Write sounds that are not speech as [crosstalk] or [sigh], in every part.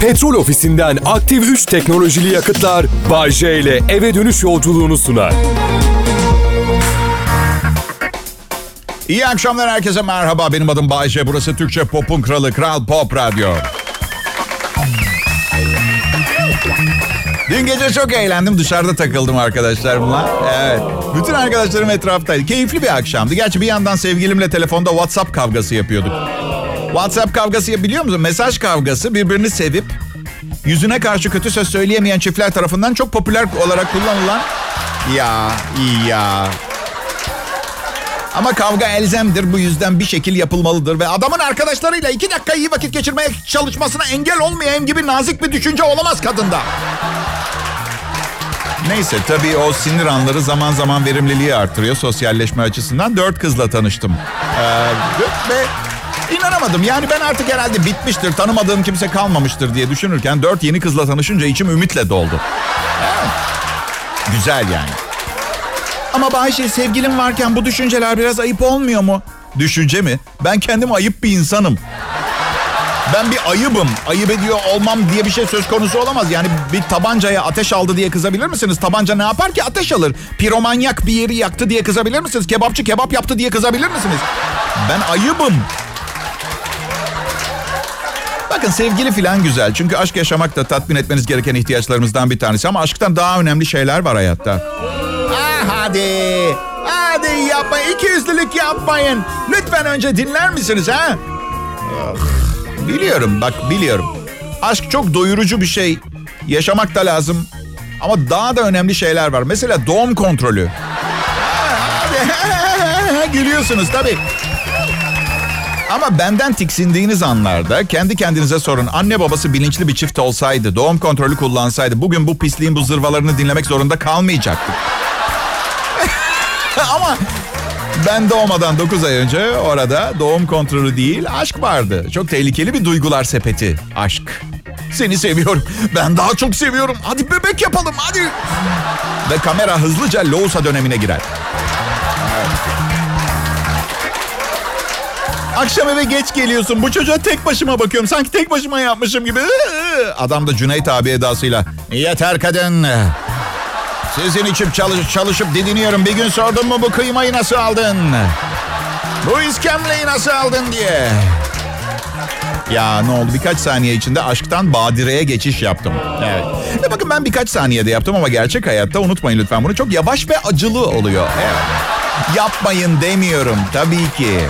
Petrol ofisinden aktif 3 teknolojili yakıtlar Bay J ile eve dönüş yolculuğunu sunar. İyi akşamlar herkese merhaba. Benim adım Bayce. Burası Türkçe Pop'un kralı Kral Pop Radyo. Dün gece çok eğlendim. Dışarıda takıldım arkadaşlarımla. Evet. Bütün arkadaşlarım etraftaydı. Keyifli bir akşamdı. Gerçi bir yandan sevgilimle telefonda WhatsApp kavgası yapıyorduk. WhatsApp kavgası biliyor musun? Mesaj kavgası birbirini sevip yüzüne karşı kötü söz söyleyemeyen çiftler tarafından çok popüler olarak kullanılan ya ya. Ama kavga elzemdir. Bu yüzden bir şekil yapılmalıdır. Ve adamın arkadaşlarıyla iki dakika iyi vakit geçirmeye çalışmasına engel olmayayım gibi nazik bir düşünce olamaz kadında. Neyse tabii o sinir anları zaman zaman verimliliği artırıyor sosyalleşme açısından. Dört kızla tanıştım. Ee, ve inanamadım. Yani ben artık herhalde bitmiştir, tanımadığım kimse kalmamıştır diye düşünürken... ...dört yeni kızla tanışınca içim ümitle doldu. Güzel yani. Ama Bayşe sevgilim varken bu düşünceler biraz ayıp olmuyor mu? Düşünce mi? Ben kendim ayıp bir insanım. Ben bir ayıbım. Ayıp ediyor olmam diye bir şey söz konusu olamaz. Yani bir tabancaya ateş aldı diye kızabilir misiniz? Tabanca ne yapar ki? Ateş alır. Piromanyak bir yeri yaktı diye kızabilir misiniz? Kebapçı kebap yaptı diye kızabilir misiniz? Ben ayıbım. Bakın sevgili filan güzel. Çünkü aşk yaşamak da tatmin etmeniz gereken ihtiyaçlarımızdan bir tanesi. Ama aşktan daha önemli şeyler var hayatta. Ah hadi. Hadi yapmayın. İki yüzlülük yapmayın. Lütfen önce dinler misiniz ha? Ah, biliyorum bak biliyorum. Aşk çok doyurucu bir şey. Yaşamak da lazım. Ama daha da önemli şeyler var. Mesela doğum kontrolü. [laughs] Gülüyorsunuz tabii. Ama benden tiksindiğiniz anlarda kendi kendinize sorun. Anne babası bilinçli bir çift olsaydı, doğum kontrolü kullansaydı bugün bu pisliğin bu zırvalarını dinlemek zorunda kalmayacaktık. [laughs] Ama ben doğmadan 9 ay önce orada doğum kontrolü değil aşk vardı. Çok tehlikeli bir duygular sepeti aşk. Seni seviyorum. Ben daha çok seviyorum. Hadi bebek yapalım hadi. Ve kamera hızlıca Loğusa dönemine girer. Akşam eve geç geliyorsun. Bu çocuğa tek başıma bakıyorum. Sanki tek başıma yapmışım gibi. Adam da Cüneyt abi edasıyla. Yeter kadın. Sizin için çalış, çalışıp didiniyorum. Bir gün sordum mu bu kıymayı nasıl aldın? Bu iskemleyi nasıl aldın diye. Ya ne oldu birkaç saniye içinde aşktan badireye geçiş yaptım. Evet. Ve bakın ben birkaç saniyede yaptım ama gerçek hayatta unutmayın lütfen bunu. Çok yavaş ve acılı oluyor. Evet. Yapmayın demiyorum tabii ki.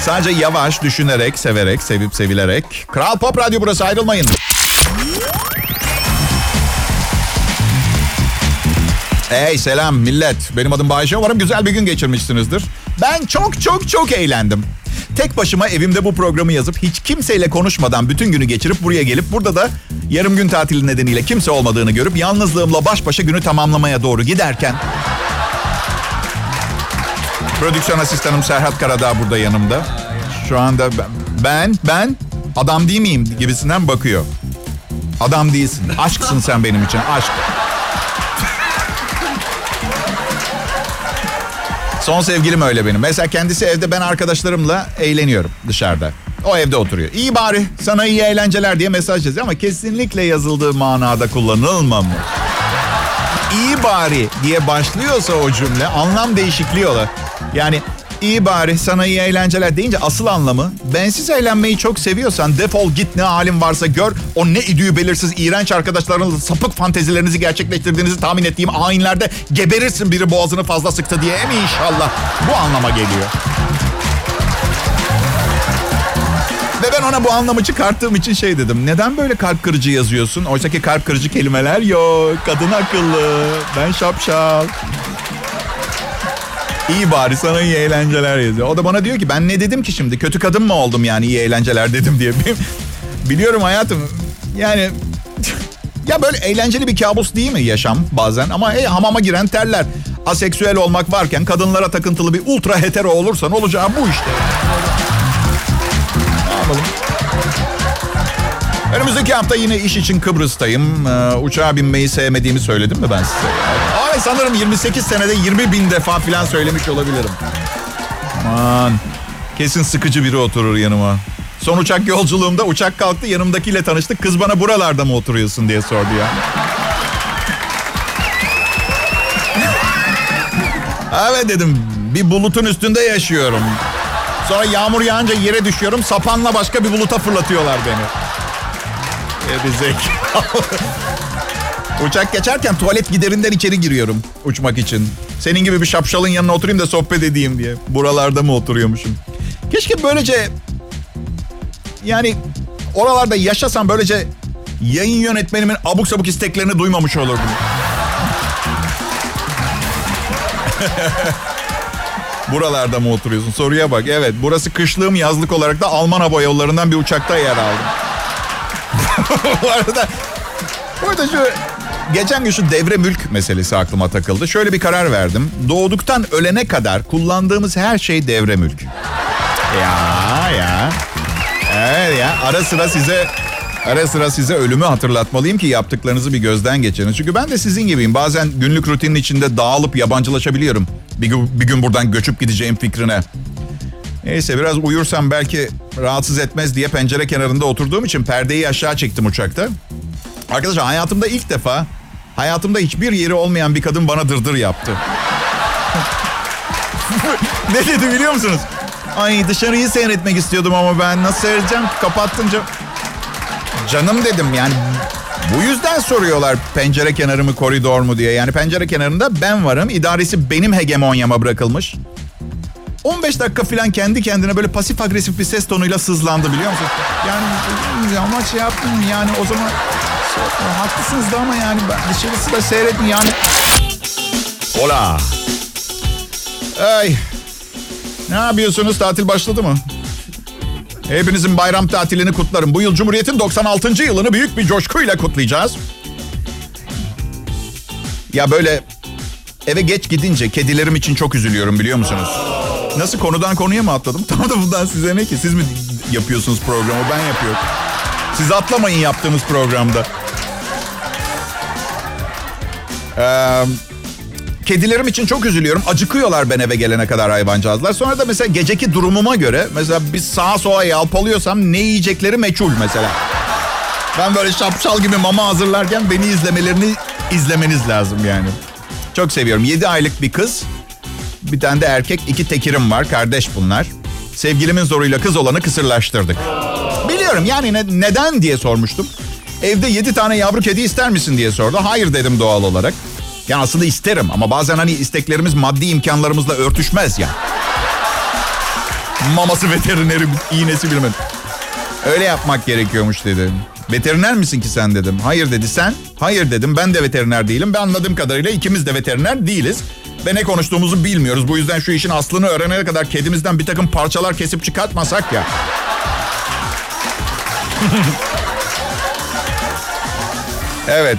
Sadece yavaş, düşünerek, severek, sevip sevilerek. Kral Pop Radyo burası ayrılmayın. Hey selam millet. Benim adım Bayşe. Umarım güzel bir gün geçirmişsinizdir. Ben çok çok çok eğlendim. Tek başıma evimde bu programı yazıp hiç kimseyle konuşmadan bütün günü geçirip buraya gelip burada da yarım gün tatili nedeniyle kimse olmadığını görüp yalnızlığımla baş başa günü tamamlamaya doğru giderken Prodüksiyon asistanım Serhat Karadağ burada yanımda. Şu anda ben, ben adam değil miyim gibisinden bakıyor. Adam değilsin. Aşksın sen benim için. Aşk. Son sevgilim öyle benim. Mesela kendisi evde ben arkadaşlarımla eğleniyorum dışarıda. O evde oturuyor. İyi bari sana iyi eğlenceler diye mesaj yazıyor ama kesinlikle yazıldığı manada kullanılmamış. İyi bari diye başlıyorsa o cümle anlam değişikliği olur. Yani iyi bari sana iyi eğlenceler deyince asıl anlamı bensiz eğlenmeyi çok seviyorsan defol git ne halin varsa gör o ne idüğü belirsiz iğrenç arkadaşlarınızla sapık fantezilerinizi gerçekleştirdiğinizi tahmin ettiğim hainlerde geberirsin biri boğazını fazla sıktı diye mi inşallah bu anlama geliyor. Ve ben ona bu anlamı çıkarttığım için şey dedim. Neden böyle kalp kırıcı yazıyorsun? Oysa ki kalp kırıcı kelimeler yok. Kadın akıllı. Ben şapşal. İyi bari sana iyi eğlenceler yazıyor. O da bana diyor ki ben ne dedim ki şimdi? Kötü kadın mı oldum yani iyi eğlenceler dedim diye. [laughs] Biliyorum hayatım. Yani [laughs] ya böyle eğlenceli bir kabus değil mi yaşam bazen? Ama hey, hamama giren terler. Aseksüel olmak varken kadınlara takıntılı bir ultra hetero olursan olacağı bu işte. Yapalım? Önümüzdeki hafta yine iş için Kıbrıs'tayım. Ee, uçağa binmeyi sevmediğimi söyledim mi ben size? Ay sanırım 28 senede 20 bin defa falan söylemiş olabilirim. Aman. Kesin sıkıcı biri oturur yanıma. Son uçak yolculuğumda uçak kalktı yanımdakiyle tanıştık. Kız bana buralarda mı oturuyorsun diye sordu ya. evet dedim bir bulutun üstünde yaşıyorum. Sonra yağmur yağınca yere düşüyorum. Sapanla başka bir buluta fırlatıyorlar beni. Gerizek. Uçak geçerken tuvalet giderinden içeri giriyorum uçmak için. Senin gibi bir şapşalın yanına oturayım da sohbet edeyim diye. Buralarda mı oturuyormuşum? Keşke böylece yani oralarda yaşasam böylece yayın yönetmenimin abuk sabuk isteklerini duymamış olurdum. [laughs] Buralarda mı oturuyorsun? Soruya bak. Evet burası kışlığım yazlık olarak da Alman hava yollarından bir uçakta yer aldım. [laughs] bu arada, bu arada şu geçen gün şu devre mülk meselesi aklıma takıldı. Şöyle bir karar verdim. Doğduktan ölene kadar kullandığımız her şey devre mülk. Ya ya. Evet ya ara sıra size ara sıra size ölümü hatırlatmalıyım ki yaptıklarınızı bir gözden geçirin. Çünkü ben de sizin gibiyim. Bazen günlük rutinin içinde dağılıp yabancılaşabiliyorum. Bir gün, bir gün buradan göçüp gideceğim fikrine. Neyse biraz uyursam belki rahatsız etmez diye pencere kenarında oturduğum için perdeyi aşağı çektim uçakta. Arkadaşlar hayatımda ilk defa hayatımda hiçbir yeri olmayan bir kadın bana dırdır yaptı. [laughs] ne dedi biliyor musunuz? Ay dışarıyı seyretmek istiyordum ama ben nasıl seyredeceğim ki kapattınca. Canım dedim yani bu yüzden soruyorlar pencere kenarı mı koridor mu diye. Yani pencere kenarında ben varım. İdaresi benim hegemonyama bırakılmış. 15 dakika falan kendi kendine böyle pasif agresif bir ses tonuyla sızlandı biliyor musun? Yani ama şey yaptım yani o zaman şey, haklısınız da ama yani ben dışarısı da seyrettin yani. Ola. Ay. Ne yapıyorsunuz? Tatil başladı mı? Hepinizin bayram tatilini kutlarım. Bu yıl Cumhuriyet'in 96. yılını büyük bir coşkuyla kutlayacağız. Ya böyle eve geç gidince kedilerim için çok üzülüyorum biliyor musunuz? Nasıl konudan konuya mı atladım? [laughs] Tam da bundan size ne ki? Siz mi yapıyorsunuz programı? Ben yapıyorum. Siz atlamayın yaptığınız programda. Ee, kedilerim için çok üzülüyorum. Acıkıyorlar ben eve gelene kadar hayvancağızlar. Sonra da mesela geceki durumuma göre mesela bir sağa sola yalpalıyorsam ne yiyecekleri meçhul mesela. Ben böyle şapşal gibi mama hazırlarken beni izlemelerini izlemeniz lazım yani. Çok seviyorum. 7 aylık bir kız. Bir tane de erkek. iki tekirim var. Kardeş bunlar. Sevgilimin zoruyla kız olanı kısırlaştırdık. Biliyorum yani ne, neden diye sormuştum. Evde yedi tane yavru kedi ister misin diye sordu. Hayır dedim doğal olarak. Yani aslında isterim ama bazen hani isteklerimiz maddi imkanlarımızla örtüşmez ya. Maması veterineri, iğnesi bilmem. Öyle yapmak gerekiyormuş dedi. Veteriner misin ki sen dedim. Hayır dedi sen. Hayır dedim ben de veteriner değilim. Ben anladığım kadarıyla ikimiz de veteriner değiliz. Ve ne konuştuğumuzu bilmiyoruz. Bu yüzden şu işin aslını öğrenene kadar kedimizden bir takım parçalar kesip çıkartmasak ya. Evet.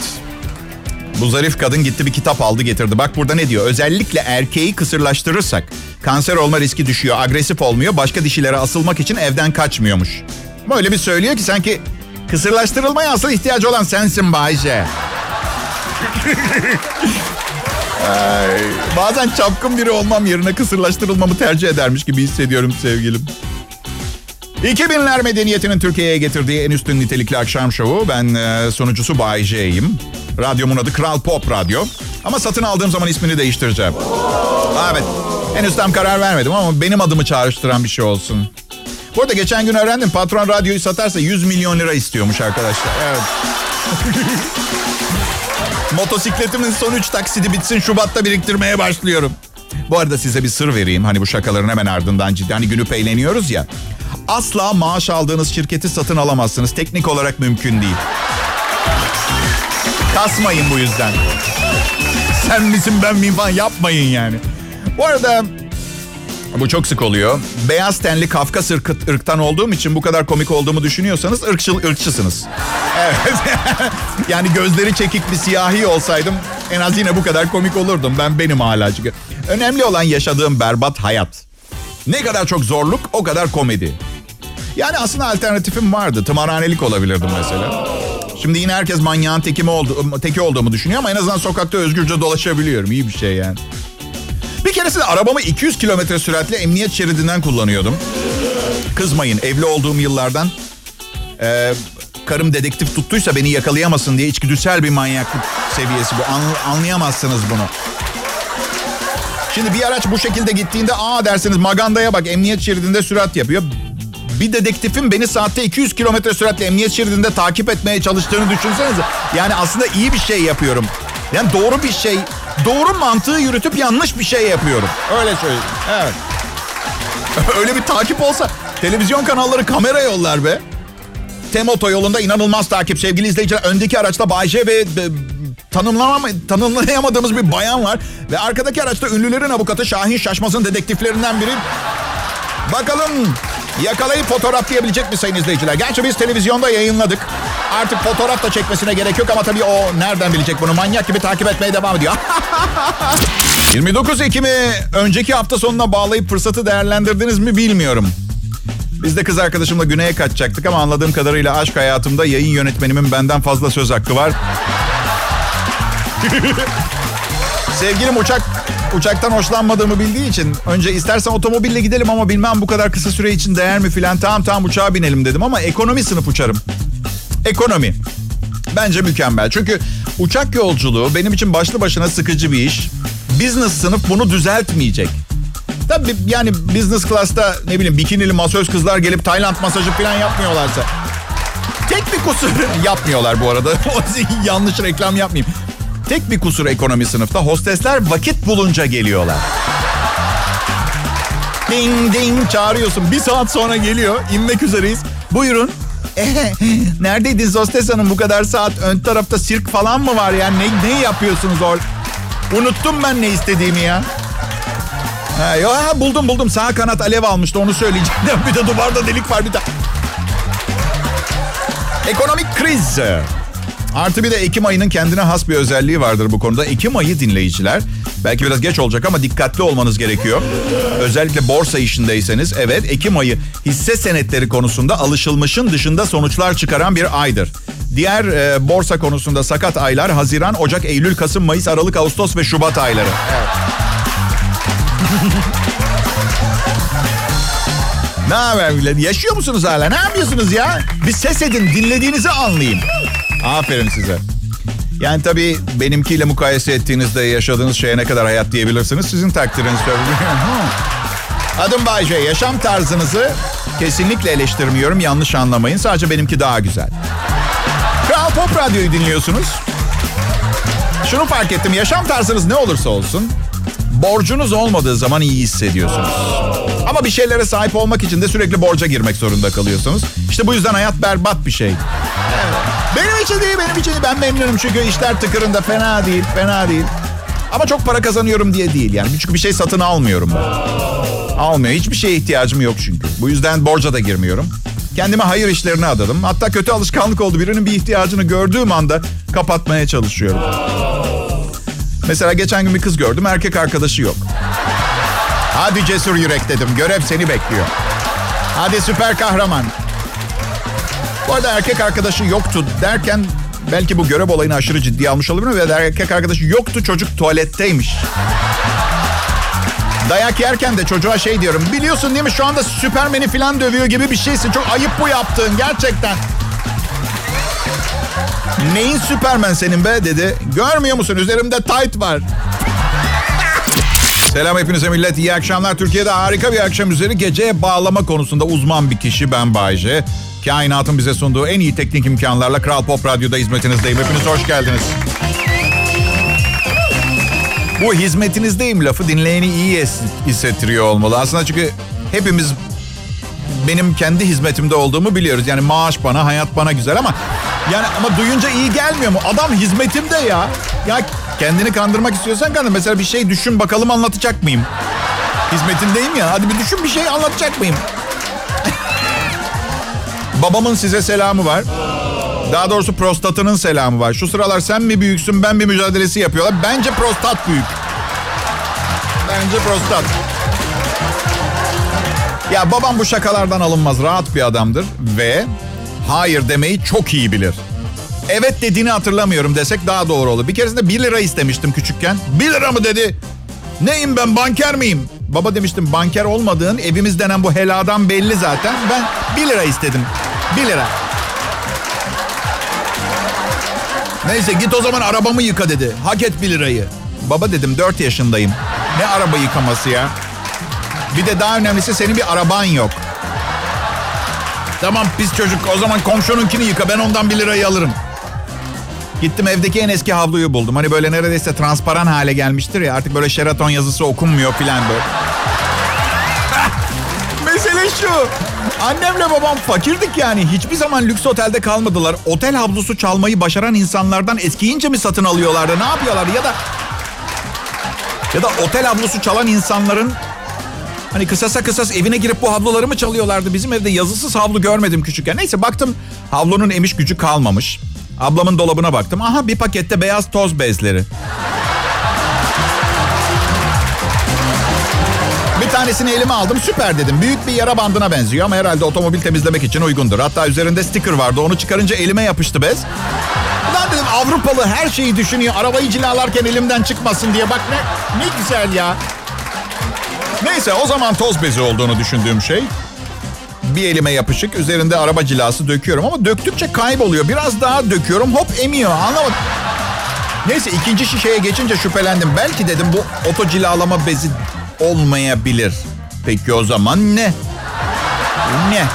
Bu zarif kadın gitti bir kitap aldı getirdi. Bak burada ne diyor? Özellikle erkeği kısırlaştırırsak kanser olma riski düşüyor. Agresif olmuyor. Başka dişilere asılmak için evden kaçmıyormuş. Böyle bir söylüyor ki sanki kısırlaştırılmaya asıl ihtiyacı olan sensin Bayce. [laughs] Ay, bazen çapkın biri olmam yerine kısırlaştırılmamı tercih edermiş gibi hissediyorum sevgilim. 2000'ler medeniyetinin Türkiye'ye getirdiği en üstün nitelikli akşam şovu. Ben e, sunucusu Bay J'yim. Radyomun adı Kral Pop Radyo. Ama satın aldığım zaman ismini değiştireceğim. Evet. Henüz tam karar vermedim ama benim adımı çağrıştıran bir şey olsun. Bu arada geçen gün öğrendim patron radyoyu satarsa 100 milyon lira istiyormuş arkadaşlar. Evet. [laughs] Motosikletimin son 3 taksidi bitsin Şubat'ta biriktirmeye başlıyorum. Bu arada size bir sır vereyim. Hani bu şakaların hemen ardından ciddi. Hani günüp eğleniyoruz ya. Asla maaş aldığınız şirketi satın alamazsınız. Teknik olarak mümkün değil. Kasmayın bu yüzden. Sen misin ben miyim falan yapmayın yani. Bu arada bu çok sık oluyor. Beyaz tenli Kafkas ırkı, ırktan olduğum için bu kadar komik olduğumu düşünüyorsanız ırkçıl, ırkçısınız. Evet. [laughs] yani gözleri çekik bir siyahi olsaydım en az yine bu kadar komik olurdum. Ben benim hala çünkü. Önemli olan yaşadığım berbat hayat. Ne kadar çok zorluk o kadar komedi. Yani aslında alternatifim vardı. Tımarhanelik olabilirdim mesela. Şimdi yine herkes manyağın tekimi oldu, teki olduğumu düşünüyor ama en azından sokakta özgürce dolaşabiliyorum. İyi bir şey yani. Bir keresinde arabamı 200 kilometre süratle emniyet şeridinden kullanıyordum. Kızmayın evli olduğum yıllardan e, karım dedektif tuttuysa beni yakalayamasın diye içgüdüsel bir manyaklık seviyesi bu. An- anlayamazsınız bunu. Şimdi bir araç bu şekilde gittiğinde aa dersiniz magandaya bak emniyet şeridinde sürat yapıyor. Bir dedektifin beni saatte 200 kilometre süratle emniyet şeridinde takip etmeye çalıştığını düşünsenize. Yani aslında iyi bir şey yapıyorum. Yani doğru bir şey, doğru mantığı yürütüp yanlış bir şey yapıyorum. Öyle söyleyeyim. Evet. [laughs] Öyle bir takip olsa televizyon kanalları kamera yollar be. Tem otoyolunda inanılmaz takip sevgili izleyiciler. Öndeki araçta Bayce ve e, tanımlama, tanımlayamadığımız bir bayan var. Ve arkadaki araçta ünlülerin avukatı Şahin Şaşmaz'ın dedektiflerinden biri. Bakalım yakalayıp fotoğraflayabilecek mi sayın izleyiciler? Gerçi biz televizyonda yayınladık. Artık fotoğraf da çekmesine gerek yok ama tabii o nereden bilecek bunu? Manyak gibi takip etmeye devam ediyor. [laughs] 29 Ekim'i önceki hafta sonuna bağlayıp fırsatı değerlendirdiniz mi bilmiyorum. Biz de kız arkadaşımla güneye kaçacaktık ama anladığım kadarıyla aşk hayatımda yayın yönetmenimin benden fazla söz hakkı var. [laughs] Sevgilim uçak uçaktan hoşlanmadığımı bildiği için önce istersen otomobille gidelim ama bilmem bu kadar kısa süre için değer mi filan. Tamam tamam uçağa binelim dedim ama ekonomi sınıf uçarım. Ekonomi. Bence mükemmel. Çünkü uçak yolculuğu benim için başlı başına sıkıcı bir iş. Business sınıf bunu düzeltmeyecek. Tabii yani business class'ta ne bileyim bikinili masöz kızlar gelip Tayland masajı falan yapmıyorlarsa. Tek bir kusur [laughs] yapmıyorlar bu arada. [laughs] Yanlış reklam yapmayayım. Tek bir kusur ekonomi sınıfta hostesler vakit bulunca geliyorlar. Ding ding çağırıyorsun. Bir saat sonra geliyor. İnmek üzereyiz. Buyurun. [laughs] Neredeydiniz hostes hanım bu kadar saat? Ön tarafta sirk falan mı var ya? Ne, ne yapıyorsunuz orada? Unuttum ben ne istediğimi ya. Ha, yo, ha, buldum buldum. Sağ kanat alev almıştı onu söyleyeceğim. [laughs] bir de duvarda delik var bir de. Ekonomik kriz. Artı bir de Ekim ayının kendine has bir özelliği vardır bu konuda. Ekim ayı dinleyiciler. Belki biraz geç olacak ama dikkatli olmanız gerekiyor. Özellikle borsa işindeyseniz evet Ekim ayı hisse senetleri konusunda alışılmışın dışında sonuçlar çıkaran bir aydır. Diğer e, borsa konusunda sakat aylar Haziran, Ocak, Eylül, Kasım, Mayıs, Aralık, Ağustos ve Şubat ayları. Evet. ne haber millet? Yaşıyor musunuz hala? Ne yapıyorsunuz ya? Bir ses edin, dinlediğinizi anlayayım. Aferin size. Yani tabii benimkiyle mukayese ettiğinizde yaşadığınız şeye ne kadar hayat diyebilirsiniz. Sizin takdiriniz. [laughs] Adım Bayce. Yaşam tarzınızı kesinlikle eleştirmiyorum. Yanlış anlamayın. Sadece benimki daha güzel. Kral Pop Radyo'yu dinliyorsunuz. Şunu fark ettim. Yaşam tarzınız ne olursa olsun borcunuz olmadığı zaman iyi hissediyorsunuz. Ama bir şeylere sahip olmak için de sürekli borca girmek zorunda kalıyorsunuz. İşte bu yüzden hayat berbat bir şey. Benim için değil, benim için. Ben memnunum çünkü işler tıkırında fena değil, fena değil. Ama çok para kazanıyorum diye değil yani. Çünkü bir şey satın almıyorum ben. Almıyor. Hiçbir şeye ihtiyacım yok çünkü. Bu yüzden borca da girmiyorum. Kendime hayır işlerine adadım. Hatta kötü alışkanlık oldu. Birinin bir ihtiyacını gördüğüm anda kapatmaya çalışıyorum. Mesela geçen gün bir kız gördüm. Erkek arkadaşı yok. Hadi cesur yürek dedim. Görev seni bekliyor. Hadi süper kahraman. Bu arada erkek arkadaşı yoktu derken belki bu görev olayını aşırı ciddiye almış olabilir ve erkek arkadaşı yoktu çocuk tuvaletteymiş. Dayak yerken de çocuğa şey diyorum. Biliyorsun değil mi şu anda Süpermen'i falan dövüyor gibi bir şeysin. Çok ayıp bu yaptığın gerçekten. Neyin Süpermen senin be dedi. Görmüyor musun üzerimde tight var. Selam hepinize millet. İyi akşamlar. Türkiye'de harika bir akşam üzeri geceye bağlama konusunda uzman bir kişi ben Bayce. Kainatın bize sunduğu en iyi teknik imkanlarla Kral Pop Radyo'da hizmetinizdeyim. Hepiniz hoş geldiniz. Bu hizmetinizdeyim lafı dinleyeni iyi hissettiriyor olmalı. Aslında çünkü hepimiz benim kendi hizmetimde olduğumu biliyoruz. Yani maaş bana, hayat bana güzel ama yani ama duyunca iyi gelmiyor mu? Adam hizmetimde ya. Ya kendini kandırmak istiyorsan kandır. Mesela bir şey düşün bakalım anlatacak mıyım? Hizmetindeyim ya. Hadi bir düşün bir şey anlatacak mıyım? Babamın size selamı var. Daha doğrusu prostatının selamı var. Şu sıralar sen mi büyüksün ben mi mücadelesi yapıyorlar. Bence prostat büyük. Bence prostat. Ya babam bu şakalardan alınmaz. Rahat bir adamdır ve hayır demeyi çok iyi bilir. Evet dediğini hatırlamıyorum desek daha doğru olur. Bir keresinde 1 lira istemiştim küçükken. 1 lira mı dedi? Neyim ben banker miyim? Baba demiştim banker olmadığın evimiz denen bu heladan belli zaten. Ben 1 lira istedim. 1 lira. Neyse git o zaman arabamı yıka dedi. Hak et 1 lirayı. Baba dedim 4 yaşındayım. Ne araba yıkaması ya? Bir de daha önemlisi senin bir araban yok. Tamam pis çocuk o zaman komşununkini yıka ben ondan 1 lirayı alırım. Gittim evdeki en eski havluyu buldum. Hani böyle neredeyse transparan hale gelmiştir ya. Artık böyle Sheraton yazısı okunmuyor filan böyle. [laughs] Mesele şu. Annemle babam fakirdik yani. Hiçbir zaman lüks otelde kalmadılar. Otel havlusu çalmayı başaran insanlardan eskiyince mi satın alıyorlardı? Ne yapıyorlardı? Ya da ya da otel havlusu çalan insanların hani kısasa kısas evine girip bu havluları mı çalıyorlardı? Bizim evde yazısız havlu görmedim küçükken. Neyse baktım havlunun emiş gücü kalmamış. Ablamın dolabına baktım. Aha bir pakette beyaz toz bezleri. Bir tanesini elime aldım süper dedim. Büyük bir yara bandına benziyor ama herhalde otomobil temizlemek için uygundur. Hatta üzerinde sticker vardı. Onu çıkarınca elime yapıştı bez. Lan dedim Avrupalı her şeyi düşünüyor. Arabayı cilalarken elimden çıkmasın diye. Bak ne, ne güzel ya. Neyse o zaman toz bezi olduğunu düşündüğüm şey. Bir elime yapışık üzerinde araba cilası döküyorum ama döktükçe kayboluyor. Biraz daha döküyorum hop emiyor anlamadım. Neyse ikinci şişeye geçince şüphelendim. Belki dedim bu oto cilalama bezi olmayabilir. Peki o zaman ne? Ne?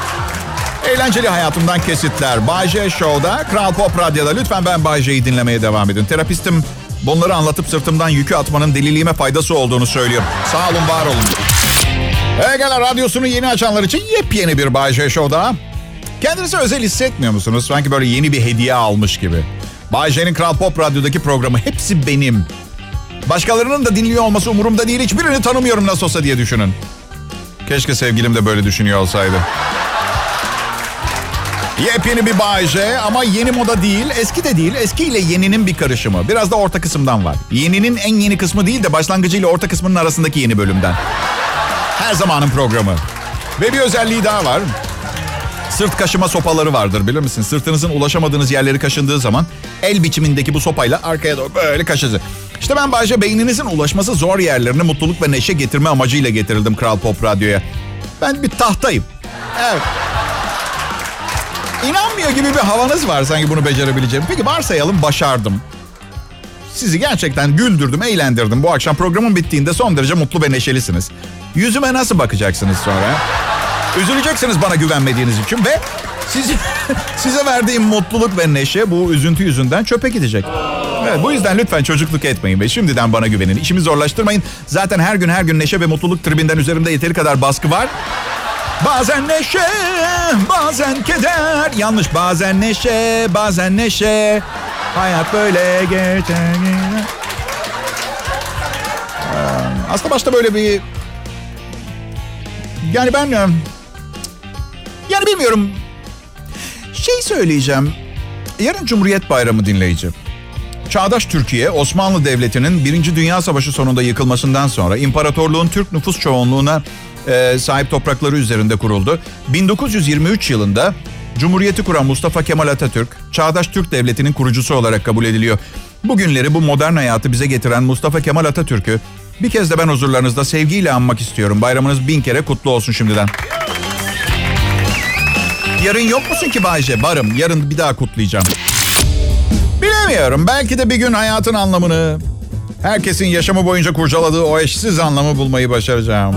Eğlenceli hayatımdan kesitler. Bay J Show'da, Kral Pop Radyo'da. Lütfen ben Bay J'yi dinlemeye devam edin. Terapistim bunları anlatıp sırtımdan yükü atmanın deliliğime faydası olduğunu söylüyor. Sağ olun, var olun. Egala Radyosu'nu yeni açanlar için yepyeni bir Bay J Show'da. Kendinizi özel hissetmiyor musunuz? Sanki böyle yeni bir hediye almış gibi. Bay J'nin Kral Pop Radyo'daki programı hepsi benim. Başkalarının da dinliyor olması umurumda değil. Hiçbirini tanımıyorum nasıl olsa diye düşünün. Keşke sevgilim de böyle düşünüyor olsaydı. Yepyeni bir Bay J ama yeni moda değil, eski de değil. Eski ile yeninin bir karışımı. Biraz da orta kısımdan var. Yeninin en yeni kısmı değil de başlangıcı ile orta kısmının arasındaki yeni bölümden. Her zamanın programı. Ve bir özelliği daha var. Sırt kaşıma sopaları vardır bilir misin? Sırtınızın ulaşamadığınız yerleri kaşındığı zaman el biçimindeki bu sopayla arkaya doğru böyle kaşısı. İşte ben Bayce beyninizin ulaşması zor yerlerine mutluluk ve neşe getirme amacıyla getirildim Kral Pop Radyo'ya. Ben bir tahtayım. Evet. İnanmıyor gibi bir havanız var sanki bunu becerebileceğim. Peki varsayalım başardım. Sizi gerçekten güldürdüm, eğlendirdim. Bu akşam programın bittiğinde son derece mutlu ve neşelisiniz. Yüzüme nasıl bakacaksınız sonra? Üzüleceksiniz bana güvenmediğiniz için ve sizi, [laughs] size verdiğim mutluluk ve neşe bu üzüntü yüzünden çöpe gidecek. Evet, bu yüzden lütfen çocukluk etmeyin ve şimdiden bana güvenin. İşimi zorlaştırmayın. Zaten her gün her gün neşe ve mutluluk tribinden üzerimde yeteri kadar baskı var. Bazen neşe, bazen keder. Yanlış bazen neşe, bazen neşe. Hayat böyle geçer. Aslında başta böyle bir... Yani ben... Yani bilmiyorum. Şey söyleyeceğim. Yarın Cumhuriyet Bayramı dinleyici. Çağdaş Türkiye, Osmanlı Devleti'nin Birinci Dünya Savaşı sonunda yıkılmasından sonra imparatorluğun Türk nüfus çoğunluğuna e, sahip toprakları üzerinde kuruldu. 1923 yılında Cumhuriyeti kuran Mustafa Kemal Atatürk, Çağdaş Türk Devleti'nin kurucusu olarak kabul ediliyor. Bugünleri bu modern hayatı bize getiren Mustafa Kemal Atatürk'ü bir kez de ben huzurlarınızda sevgiyle anmak istiyorum. Bayramınız bin kere kutlu olsun şimdiden. Yarın yok musun ki Bayce? Varım. Yarın bir daha kutlayacağım. Bilemiyorum. Belki de bir gün hayatın anlamını, herkesin yaşamı boyunca kurcaladığı o eşsiz anlamı bulmayı başaracağım.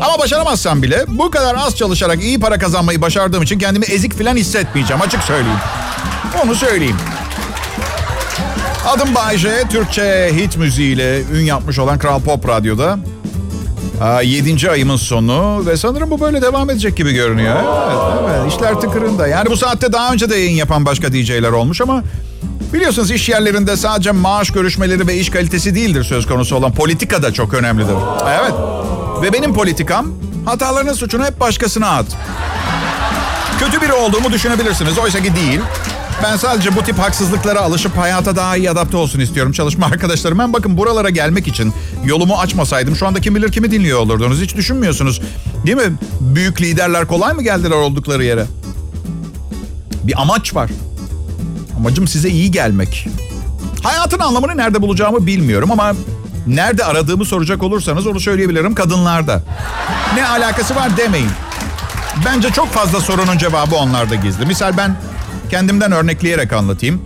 Ama başaramazsam bile bu kadar az çalışarak iyi para kazanmayı başardığım için kendimi ezik falan hissetmeyeceğim. Açık söyleyeyim. Onu söyleyeyim. Adım Bayce, Türkçe hit müziğiyle ün yapmış olan Kral Pop Radyo'da. Aa, yedinci ayımın sonu ve sanırım bu böyle devam edecek gibi görünüyor. Evet, evet, işler tıkırında. Yani bu saatte daha önce de yayın yapan başka DJ'ler olmuş ama biliyorsunuz iş yerlerinde sadece maaş görüşmeleri ve iş kalitesi değildir söz konusu olan politika da çok önemlidir. Evet. Ve benim politikam hatalarının suçunu hep başkasına at. Kötü biri olduğumu düşünebilirsiniz. Oysa ki değil. Ben sadece bu tip haksızlıklara alışıp hayata daha iyi adapte olsun istiyorum çalışma [laughs] arkadaşlarım. Ben bakın buralara gelmek için yolumu açmasaydım şu anda kim bilir kimi dinliyor olurdunuz. Hiç düşünmüyorsunuz. Değil mi? Büyük liderler kolay mı geldiler oldukları yere? Bir amaç var. Amacım size iyi gelmek. Hayatın anlamını nerede bulacağımı bilmiyorum ama Nerede aradığımı soracak olursanız onu söyleyebilirim kadınlarda. Ne alakası var demeyin. Bence çok fazla sorunun cevabı onlarda gizli. Misal ben kendimden örnekleyerek anlatayım.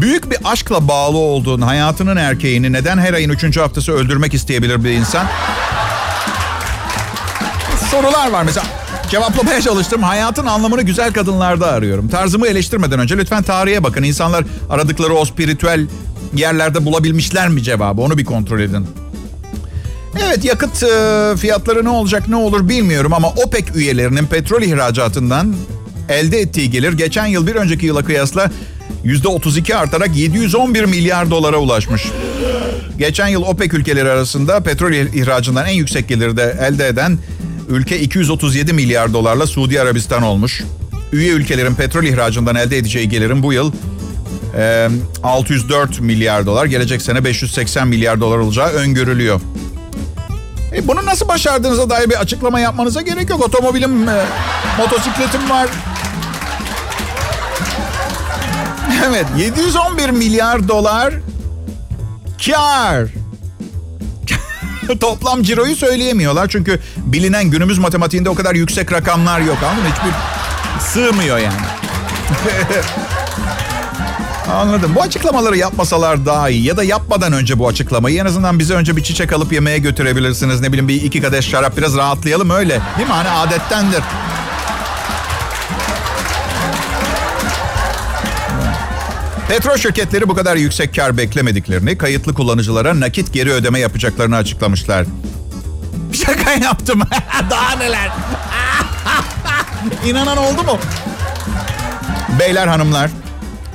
Büyük bir aşkla bağlı olduğun hayatının erkeğini neden her ayın üçüncü haftası öldürmek isteyebilir bir insan? Sorular var mesela. Cevaplamaya çalıştım. Hayatın anlamını güzel kadınlarda arıyorum. Tarzımı eleştirmeden önce lütfen tarihe bakın. İnsanlar aradıkları o spiritüel yerlerde bulabilmişler mi cevabı? Onu bir kontrol edin. Evet yakıt e, fiyatları ne olacak ne olur bilmiyorum ama OPEC üyelerinin petrol ihracatından elde ettiği gelir geçen yıl bir önceki yıla kıyasla %32 artarak 711 milyar dolara ulaşmış. Geçen yıl OPEC ülkeleri arasında petrol ihracından en yüksek geliri de elde eden ülke 237 milyar dolarla Suudi Arabistan olmuş. Üye ülkelerin petrol ihracından elde edeceği gelirin bu yıl e, 604 milyar dolar, gelecek sene 580 milyar dolar olacağı öngörülüyor. E bunu nasıl başardığınıza dair bir açıklama yapmanıza gerek yok. Otomobilim, motosikletim var. Evet, 711 milyar dolar kar. [laughs] Toplam ciroyu söyleyemiyorlar çünkü bilinen günümüz matematiğinde o kadar yüksek rakamlar yok. Anladın mı? Hiçbir sığmıyor yani. [laughs] Anladım. Bu açıklamaları yapmasalar daha iyi. Ya da yapmadan önce bu açıklamayı en azından bize önce bir çiçek alıp yemeğe götürebilirsiniz. Ne bileyim bir iki kadeh şarap biraz rahatlayalım öyle. Değil mi? Hani adettendir. Petrol şirketleri bu kadar yüksek kar beklemediklerini, kayıtlı kullanıcılara nakit geri ödeme yapacaklarını açıklamışlar. [laughs] Şaka yaptım. [laughs] Daha neler? [laughs] İnanan oldu mu? Beyler hanımlar,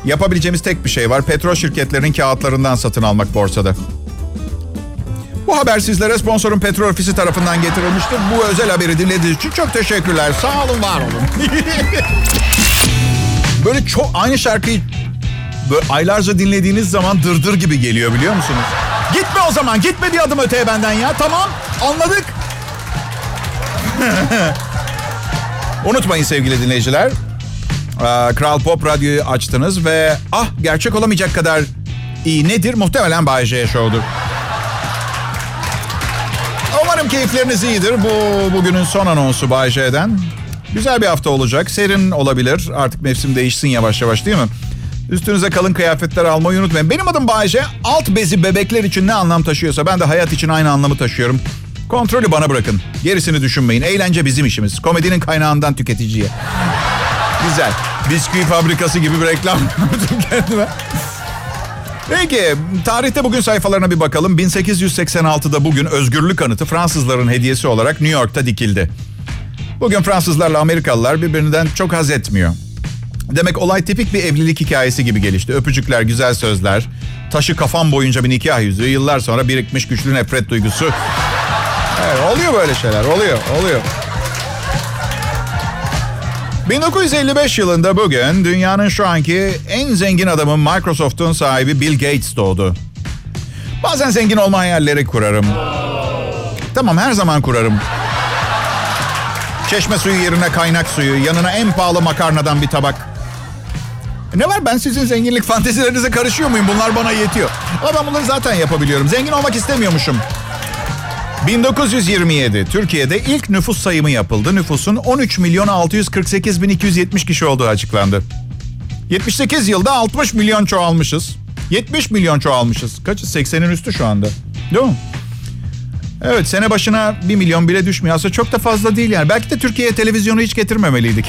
yapabileceğimiz tek bir şey var. Petrol şirketlerinin kağıtlarından satın almak borsada. Bu haber sizlere sponsorun Petrol Ofisi tarafından getirilmiştir. Bu özel haberi dinlediğiniz için çok teşekkürler. Sağ olun, var olun. Böyle çok aynı şarkıyı böyle aylarca dinlediğiniz zaman dırdır gibi geliyor biliyor musunuz? Gitme o zaman. Gitme bir adım öteye benden ya. Tamam. Anladık. [laughs] Unutmayın sevgili dinleyiciler. Kral Pop Radyo'yu açtınız ve ah gerçek olamayacak kadar iyi nedir? Muhtemelen Bay J Show'dur. Umarım keyifleriniz iyidir. Bu bugünün son anonsu Bay J'den. Güzel bir hafta olacak. Serin olabilir. Artık mevsim değişsin yavaş yavaş değil mi? Üstünüze kalın kıyafetler almayı unutmayın. Benim adım Bayece. Alt bezi bebekler için ne anlam taşıyorsa ben de hayat için aynı anlamı taşıyorum. Kontrolü bana bırakın. Gerisini düşünmeyin. Eğlence bizim işimiz. Komedinin kaynağından tüketiciye. [laughs] Güzel. Bisküvi fabrikası gibi bir reklam [laughs] kendime. Peki, tarihte bugün sayfalarına bir bakalım. 1886'da bugün özgürlük anıtı Fransızların hediyesi olarak New York'ta dikildi. Bugün Fransızlarla Amerikalılar birbirinden çok haz etmiyor. Demek olay tipik bir evlilik hikayesi gibi gelişti. Öpücükler, güzel sözler, taşı kafam boyunca bir nikah yüzüğü, yıllar sonra birikmiş güçlü nefret duygusu. Evet, oluyor böyle şeyler, oluyor, oluyor. 1955 yılında bugün dünyanın şu anki en zengin adamı Microsoft'un sahibi Bill Gates doğdu. Bazen zengin olma hayalleri kurarım. Tamam her zaman kurarım. Çeşme suyu yerine kaynak suyu, yanına en pahalı makarnadan bir tabak. Ne var ben sizin zenginlik fantezilerinize karışıyor muyum? Bunlar bana yetiyor. Ama ben bunları zaten yapabiliyorum. Zengin olmak istemiyormuşum. 1927 Türkiye'de ilk nüfus sayımı yapıldı. Nüfusun 13 milyon 648 bin 270 kişi olduğu açıklandı. 78 yılda 60 milyon çoğalmışız. 70 milyon çoğalmışız. Kaçı? 80'in üstü şu anda. Değil mi? Evet sene başına 1 milyon bile düşmüyor. Aslında çok da fazla değil yani. Belki de Türkiye'ye televizyonu hiç getirmemeliydik.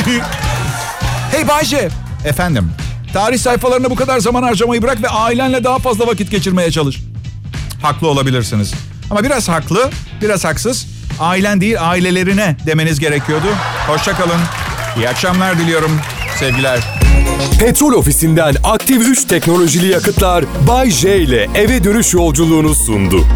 [laughs] hey Bayce. Efendim. Tarih sayfalarına bu kadar zaman harcamayı bırak ve ailenle daha fazla vakit geçirmeye çalış. Haklı olabilirsiniz. Ama biraz haklı, biraz haksız. Ailen değil ailelerine demeniz gerekiyordu. Hoşçakalın. İyi akşamlar diliyorum. Sevgiler. Petrol ofisinden aktif 3 teknolojili yakıtlar Bay J ile eve dönüş yolculuğunu sundu.